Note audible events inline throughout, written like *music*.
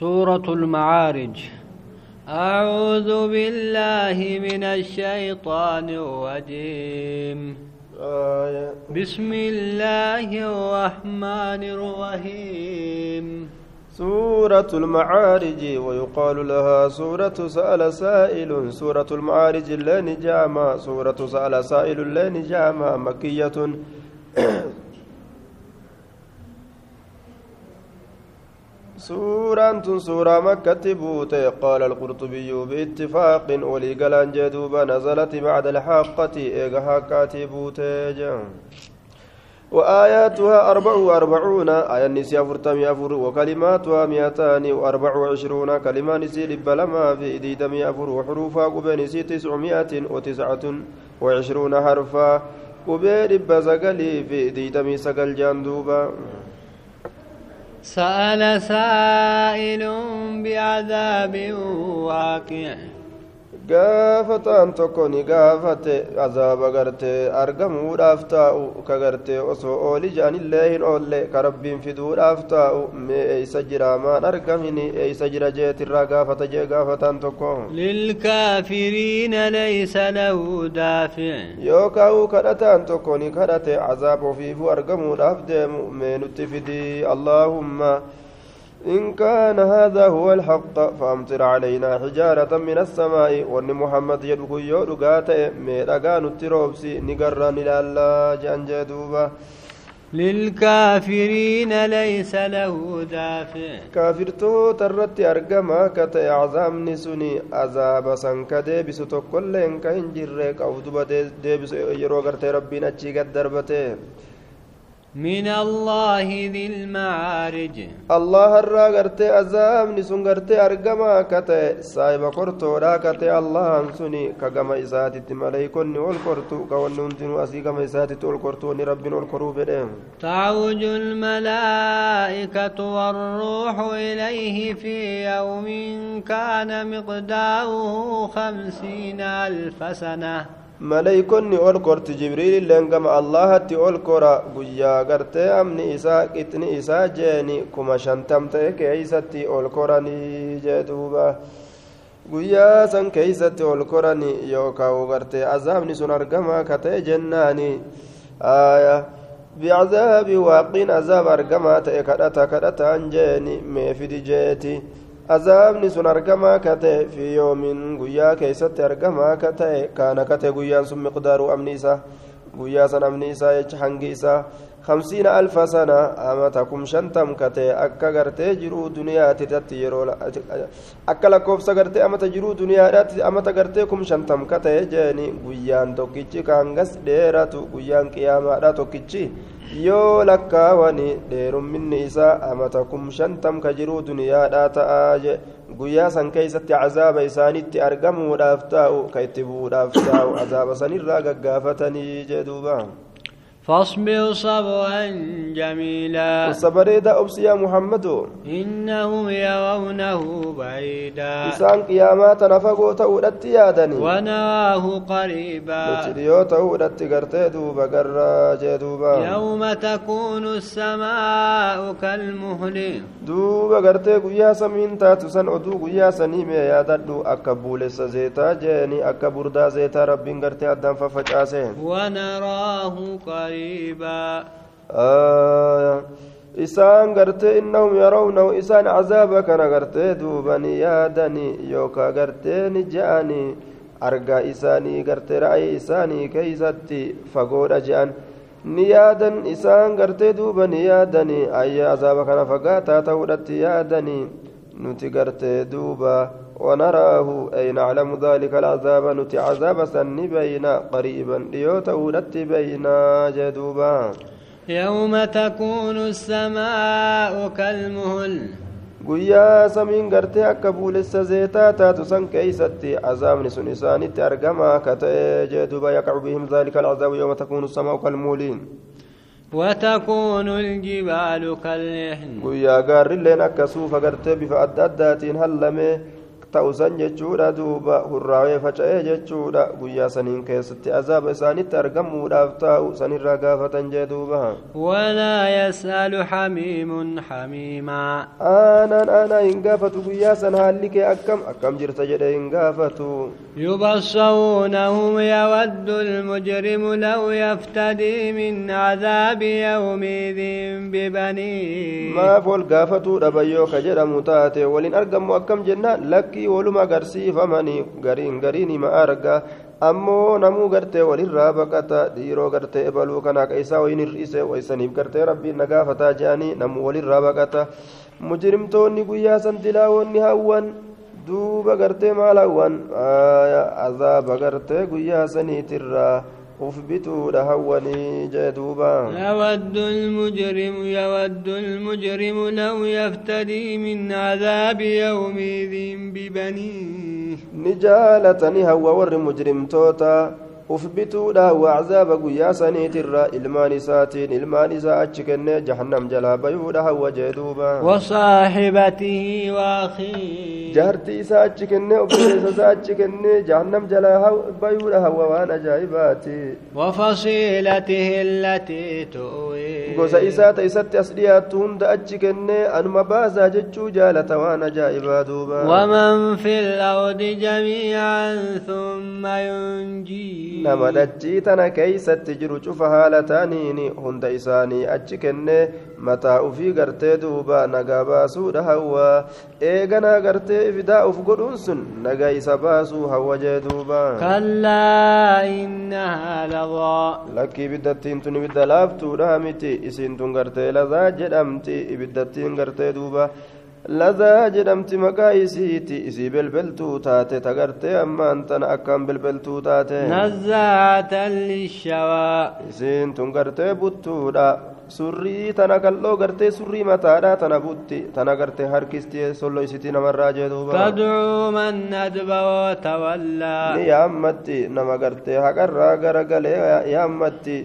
سورة المعارج. أعوذ بالله من الشيطان الرجيم. بسم الله الرحمن الرحيم. سورة المعارج ويقال لها سورة سأل سائل. سورة المعارج اللين جامع سورة سأل سائل اللين جامع مكية. *clears throat* سورة سورة مكة بوتي قال القرطبي باتفاق ولقلان جدوبا نزلت بعد الحاقة إيغا حاقاتي بوتي جام وآياتها أربع وأربعون. آية النساء فرتمي أفر وكلماتها مئتان وأربع وعشرون. كلمة نسي لبلما في إديدم أفر وحروفها قبين نسي تسعمائة وتسعة وعشرون حرفا. قبين بزقلي في إديدم سقل جاندوبا سأل سائل بعذاب واقع. Gaafataan tokko ni gaafate azaaba gartee argamuudhaaf taa'u ka gartee osoo ooli je'anillee hin oolle ka rabbiin fiduudhaaf taa'u mee eeysa jira maan argamini eeysa jira jeetirraa gaafata jee gaafataan tokko له دافع yookaan kadhataan tokko ni kadhate azaaba ofiifuu argamuudhaaf deemu mee nutti fidii allaahumma إن كان هذا هو الحق فأمطر علينا حجارة من السماء وأن محمد يدعو يدعو ميدقا نتروبسي نقرا نلألا جان جدوبا. للكافرين ليس له دافع. كافرتو ترت أرقما كتي عذاب سني عذاب سنك ديبس تقول إنك إنجرك أو دبا ديبس يرو ربنا تشيك دربته من الله ذي المعارج. الله الرا غرتي عذاب نسون غرتي أرغما كته. سايبا قرتو را كته الله سني كغما إساتي ملائكون نول قرتو كون ننتن أسي غما إساتي تول قرتو ني ربي نول قرو بدم تعوج الملائكة والروح إليه في يوم كان مقداره خمسين ألف سنة. Maleeykonni ol korti jibriililleen gama allahatti ol kora guyyaa gartee amni isaa qixni isaa jeeni kuma shantam ta'e keeysatti ol koranii jee duuba guyyaa san keeysatti ol koranii yookaa gartee azaabni sun argamaa ka ta'e jennaani aya bicazaabi waaqiin azaab argamaa ta'e kadhata kadhataan jeeni meefidi jeeti azaabni sun argamaa ka ta'e fi yoomin guyyaa keeysatti argamaa ka ta'e kaana ka ta'e guyyaan sun miqdaaruu amni isaa guyyaa san amni isaa jecha hangi isaa خمسين ألف سنة أما تكم شنتم كتي أكا غرتي جرو دنيا تتتي يرو أكا لكوف سغرتي أما تجرو دنيا أما تغرتي كم شنتم كتي جاني غيان توكيتشي كانغس ديراتو غيان قياما توكيتشي yoo lakkaawani dheerumminni isaa amata kum shantam ka jiruu duniyaadhaa ta'aa je guyyaa san keeysatti cazaaba isaanitti argamuudhaaf taa'u ka itti bu'uudhaaf taa'u azaaba sanirraa gaggaafatanii jee duubaa فاصبر صبرا جميلا. صبريدا أبس يا محمد. إنهم يرونه بعيدا. إسان قيامات نفقو تودت يادني ونراه قريبا. نتريو تودت قرتي دوبا قرا دوبا. يوم تكون السماء كالمهل. دوبا قرتي قيا سمين تاتو سن أدو قيا سنيمي يا ددو أكا بولس زيتا جيني أكا بردا زيتا ربين قرتي أدام ففجاسين. ونراه قريبا. قريبا آه isaan gartee innahum yarawnahu isaan cazaaba kana gartee duubani yaadani yookaa gartee ni je'ani argaa isaanii gartee ra'ayi isaanii keeysatti fagoodha je'an ni yaadan isaan gartee duuba ni yaadani ayya azaaba kana fagaataa ta'uudhatti yaadani nuti gartee duuba ونراه أي نعلم ذلك العذاب نتي عذاب سن بين قريبا ليوت أولت بين جدوبا يوم تكون السماء كالمهل guyyaa samiin gartee akka buulessa zeetaa taatu san keeysatti azaabni sun isaanitti argamaa ka ta'e jee duba yaqacu bihim dhalika alcazaabu yawma takuunu samaa'u kalmuuliin وتكون الجبال كالعهن akka suufa gartee bifa adda addaatiin hallame ta'usan jechuudha duuba hurraawee faca'ee jechuudha guyyaa saniin keessatti azaaba isaanitti argamuudhaaf taa'u sanirraa gaafatan jee duuba walaa yas'alu xamiimun xamiimaa aanaan aanaa hin gaafatu guyyaa san haalli kee akkam akkam jirta jedhe hin gaafatu يبصرونهم يود المجرم لو يفتدي من عذاب يومئذ ببنيه ما فول قافتو دبيو كجرا متاتي ولين أرقم أكم جنان لكي isii waluma agarsiifamanii gariin gariin hima argaa ammoo namuu gartee walirraa baqata dhiiroo gartee ebaluu kana akka isaa wayin hir'ise waysaniif gartee rabbiin na gaafataa jedhanii namuu walirraa baqata. Mujrimtoonni guyyaa san dilaawoonni hawwan duuba gartee maal hawwan? Azaaba gartee guyyaa saniitirraa. أثبتوا لهوني جدوبا. يود المجرم يود المجرم لو يفتدي من عذاب يومئذ ببنيه. نجالتني هو ور مجرم توتا. Ufbituudha waczaaba guyyaa saniitirra ilmaan isaatiin ilmaan isaa achi kennee jahannam jalaa bayuudha hawwa jee duuba wasaaxibatihi waakhii jaartii isaa achi kennee obboleessa isaa achi kennee jahannam jalaa bayuudha hawwa waan ajaa'ibaati wafasiilatihi allatii tu'wii gosa isaa ta isatti as dhiyaattu hunda achi kennee anuma baasaa jechuu jaalata waan ajaa'ibaa duuba waman fi lardi jamiican thumma yunjii nama dachii tana keeysatti jiru cufa haala taaniin hunda isaanii achi kennee mataa ufii gartee duuba nagaa baasuudha hawwa. Eeganaa gartee fidaa uf godhuun sun nagaa isa baasuu hawwa jee duuba. Kallaa innahaa ladaa lakki ibiddattiin tun ibidda laaftuudha miti isiin tun gartee ladaa jedhamti ibiddattiin gartee duuba ladaa jedhamti maqaa isiiti isii belbeltuu taate tagartee ammaan tana akkaan belbeltuu taate nazaatan lishawaa isiin tun gartee buttuudha surrii tana kal'oo gartee surrii mataadha tana butti tana gartee harkisti sollo isitii namarraa jeeduuba tadcuu man adba watawallaa ni yaammatti nama gartee haqarraa garagalee yaammatti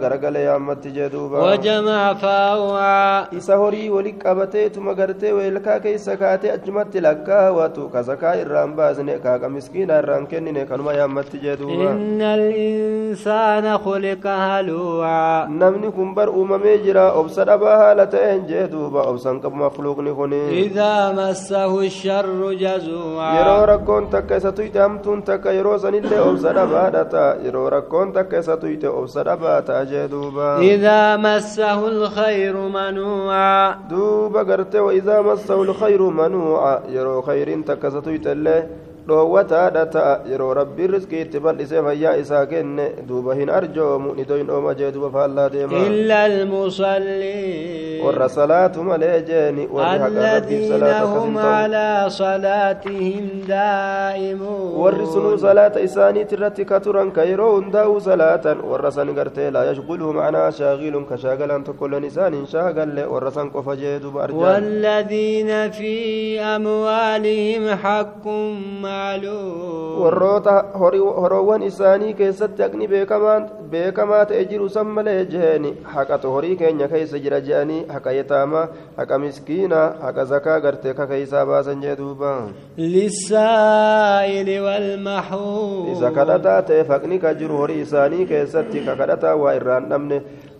garagalee yaammatti jee duuba wajamaa faawaa isa horii wali qabateetuma gartee weelkaa keessa kaatee achumatti lakkaawatu ka zakaa irraan baasne kaaqa miskiina irraan kennine kanuma yaammatti jee duuba inna alinsaana khuliqa haluucaa namni kun bar uumamee jira obsa dhabaa haala ta'een jee duuba obsan qabu makluuqni kun idaa massahu sharru jazuucaa yeroo rakkoon takka isa tuyxe hamtuun takka yeroo sanillee obsa dhabaadha ta'a yeroo rakkoon takka jee duuba idaa massahu lkhayru manuucaa duuba gartee wa idaa massahu lkhayru manuuca yeroo khayriin takka isa tuyxe illee dhoowwataadha ta'a yeroo rabbiin riskii itti bal'isee fayyaa isaa kenne duuba hin arjoomu ni doyin ooma jee duuba faallaa deema illa almusalliin warra salaatu malee jeeni warri haqa rabbiif salaata ta'u على صلاتهم دائمون warri sunuu salaata isaaniit irratti ka turan ka yeroo hundaa'uu salaatan warra san gartee laa yashguluhu macnaa shaagilun ka shaagalan tokkolleen isaan hin shaagalle warra san qofa jee duba arjaan والذين في أموالهم حق معلوم warroota horii- horoowwan isaanii keessatti haqni beekamaan- beekamaa ta'e jiru san malee jeeni haqatu horii keenya keessa jira je'anii haqa yetaamaa haqa miskiinaa haqa zakaa gartee ka keeysaa baasan jee duuba للسائل والمحروم isa kadhataa ta'e haqni ka jiru horii isaanii keessatti ka kadhataa waa irraan dhabne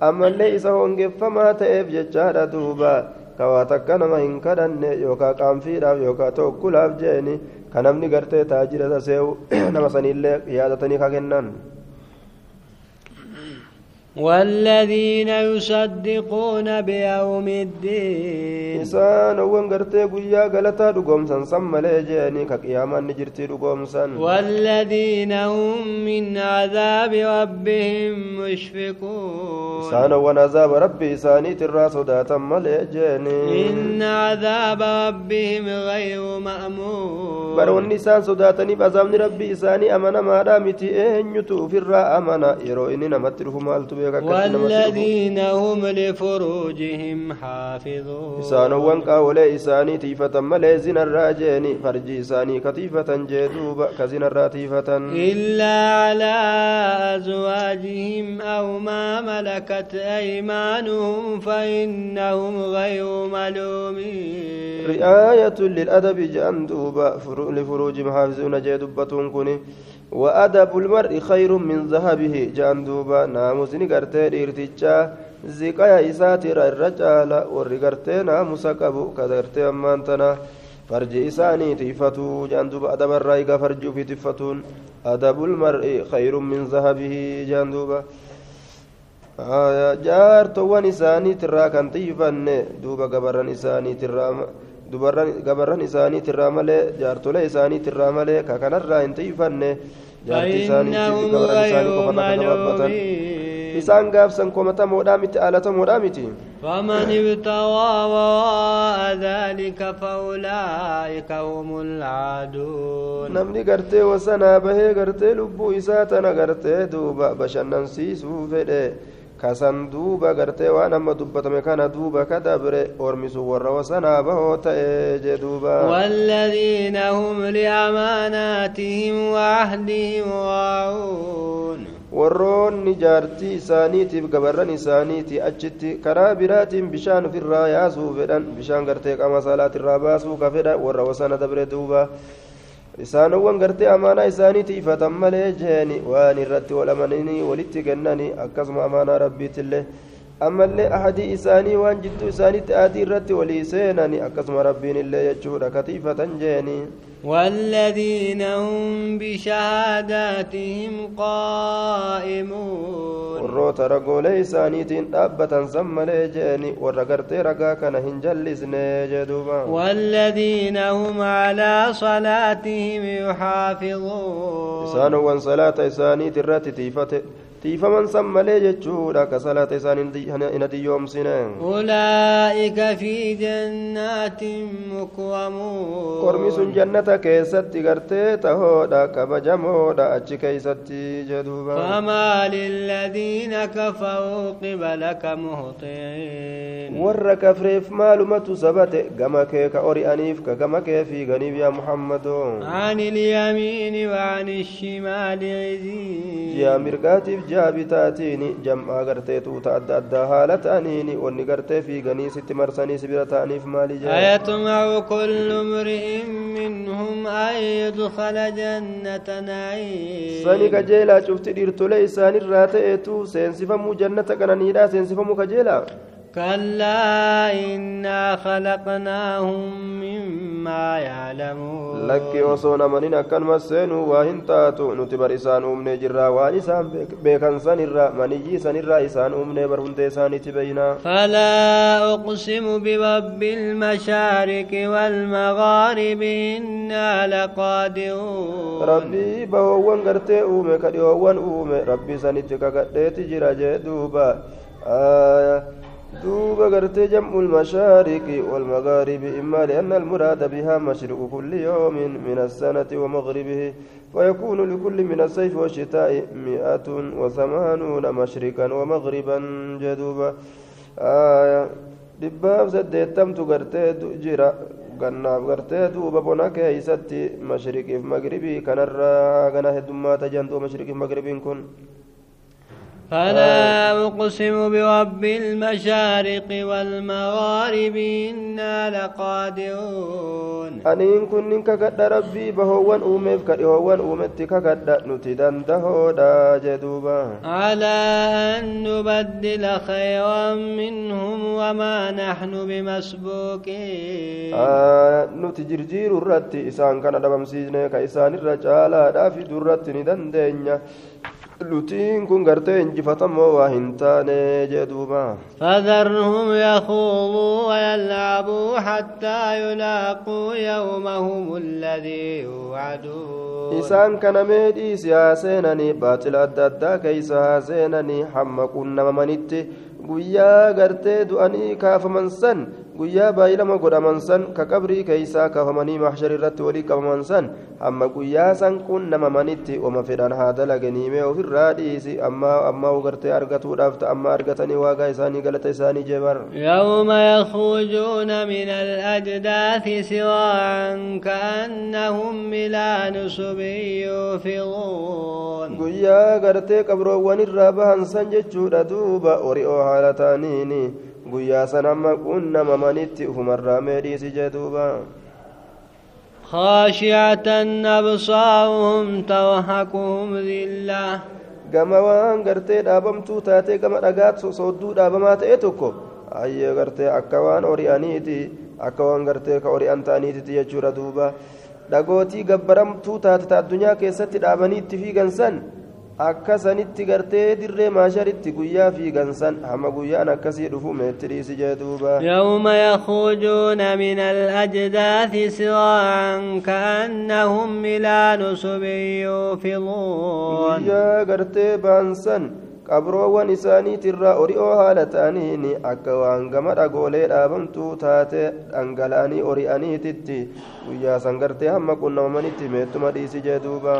ammallee isa hongeffamaa ta'eef jechaadha duuba ka waa takka nama hin kadhanne yookaa qaanfiidhaaf yookaa tokkulaaf jeeni ka namni gartee taajira tasee'u nama sanillee yaadatanii ka kennan والذين يصدقون بيوم الدين. إنسان وان غرتي غيا غلطا دغوم سن سم ملجاني نجرتي دغوم سن والذين هم من عذاب ربهم مشفقون. إنسان وان عذاب ربي ساني ترا سودا تم إن عذاب ربهم غير مأمون. برون نسان سودا تني ربي ساني امانه ما دامتي اينتو في الرا يرو إني نمتر فمالتو والذين هم لفروجهم حافظون. إسان وانقا ولي إساني تيفة ملي زنا الراجين فرجي إساني كتيفة جيدوب كزنا الراتيفة إلا على أزواجهم أو ما ملكت أيمانهم فإنهم غير ملومين. رآية للأدب جندوب. لفروجهم حافظون جيدوبتون كوني. وأدب المرء خير من ذهبه. جأن دوبا ناموسني قرتي إرتجا زكايا إساتي الرجال ورقرتي ناموسا قبو كدرتي أمانتنا. فرج إساني تيفتو. جأن دوبا أدب الرأيق فرج في تفتون أدب المرء خير من ذهبه. جأن دوبا. jaartowwan isaaniitirraa kan xiyyifanne duuba gabarran isaaniitirraa gabarran isaaniitirraa malee jaartolee isaaniitirraa malee ka kanarraa hin xiyyifanne jaarti isaaniitiif gabarran isaanii qofa akka gababbatan isaan gaafsan komatamoodhaa miti alatamoodhaa miti فمن ابتغى وراء ذلك فأولئك هم العادون namni gartee wasanaa bahee gartee lubbuu isaa tana gartee duuba bashannansiisuu fedhe kasan duuba gartee waan amma dubbatame kana duuba ka dabre ormisu warra wasanaa bahoo ta'e jee duuba والذين هم لأماناتهم وعهدهم راعون warroonni jaartii isaaniitiif gabarran isaaniiti achitti karaa biraatiin bishaan ofirraa yaasuu fedhan bishaan gartee qaama salaatirraa baasuu ka fedha warra wasana dabre duuba isaanowwan gartee amaanaa isaaniiti ifatan malee jeeni waan irratti walamananii walitti kennanii akkasuma amaanaa rabbiitillee ammallee ahadii isaanii waan jidduu isaaniitti adii irratti walii seenani akkasuma rabbiin illee jechuudha katiifatan jeeni والذين هم بشهاداتهم قائمون. وروت رقو ليس نيتين أبا تنسمى ليجيني ورقرت رقاك نهن جلس والذين هم على صلاتهم يحافظون. سانوا صلاتي سانيت الرات تيفته tiifaman san malee jechuudha ka salaata isaan hin adiyyoomsine أولئك في جنات مكرمون sun jannata keessatti gartee tahoodha kabajamoodha achi keeysatti jedhuuba فما للذين كفروا قبلك مهطعين warra kafreef maalumatu sabate gama kee ka ori'aniif ka gama kee fiiganiif yaa muhammado عن اليمين وعن الشمال عزين ji'a mirgaatiif ji'a bitaatiin jam'aa gartee tuuta adda addaa haala ta'aniin wanni gartee fiiganii sitti marsanii sibira ta'aniif maali jee أيطمع كل امرئ منهم أن يدخل جنة نعيم sani kajeelaa cufti dhiirtolee isaanirraa ta'eetu seensifamuu jannata qananiidha seensifamuu kajeelaa كلا إنا خلقناهم مما يعلمون. لك وصونا منين كان مسين وهن تاتو. نتبر إسان أمن جرى وان إسان بيكان سنرى مني سنرى إسان أمن برهن تيسان تبين فلا أقسم برب المشارك والمغارب إنا لقادرون. ربي بوون غرتي أمي كدي أوون أمي ربي سنتك كدي تجرى جدوبا. آه دوب قرتي جمع المشارق والمغارب إما لأن المراد بها مشرق كل يوم من السنة ومغربه ويكون لكل من الصيف والشتاء مئة وثمانون مشرقا ومغربا جدوبا آية dhibbaaf saddeettamtu gartee jira gannaaf gartee duuba bona keeysatti mashriqiif magribii kanarraa gana heddummaata jantuu mashriqiif magribiin kun فلا آه. أقسم برب المشارق والمغارب إنا لقادرون. أن إن كن إنك قد ربي بهو أومي بكر هو أومتك قد نتدن جدوبا على أن نبدل خيرا منهم وما نحن بمسبوكين آه، نتجرجير الرد إسان كان دبم سيجنة كإسان الرجالة دافي درد ندن دينا gartee injifatamoo waa hin taane jeduuba فذرهم يخوضوا ويلعبوا حتى يلاقوا يومهم الذي يوعدون haa seenanii baaxila adda addaa keeysa haa seenanii hamma qunnamamanitti guyyaa gartee du'anii kaafaman san guyyaa baay'ilama godhaman san ka qabrii keeysaa kaafamanii mahshar irratti walii qabaman san hamma guyyaa san qunnamamanitti oma fedhan haa dalaganii mee ofirraa dhiisi ammaa ammaa gartee argatuudhaaf ta'amma argatanii waagaa isaanii galata isaanii jebar يوم يخرجون من الأجداث سراعا كأنهم إلى نصب يوفضون guyyaa gartee qabroowwan irraa bahan san jechuudha duuba ori'oo haala ta'aniini guyyaa san amma quunnamamanitti ufumarraa mee dhiisi jee duuba خاشعة أبصارهم ترهقهم ذلة gama waan gartee dhaabamtuu taatee gama dhagaa soodduu dhaabamaa ta'e tokko ayyee gartee akka waan ori'aniiti akka waan gartee ka ori'an ta'aniititi jechuudha duuba dhagootii gabbaramtuu taate ta addunyaa keessatti dhaabanii itti fiigan san akka sanitti gartee dirree maasharitti guyyaa fiigansan hama guyyaan akkasii dhufu meetti dhiisi jee duuba يوم يخرجون من الأجداث سراعا كأنهم إلى نصب يوفضون guyyaa gartee baansan qabroowwan isaaniitirraa ori'oo haala ta'aniin akka waan gama dhagoolee dhaabamtuu taate dhangala'anii ori'aniititti guyyaa san gartee hamma qunnamamanitti meettuma dhiisi jee duuba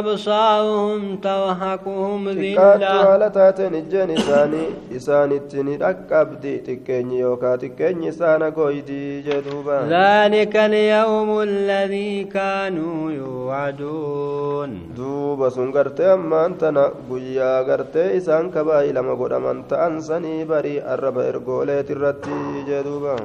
أبصارهم ترهقهم xiqqaattu ذلة haala taateen ijjeen isaanii isaanitti ni dhaqqabdi xiqqeenyi yookaa xiqqeenyi isaana goydii jee duuba ذلك اليوم الذي كانوا يوعدون duuba sun gartee ammaan tana guyyaa gartee isaan kabaa'ii lama godhaman ta'an sanii barii arraba ergooleetirratti jee duuba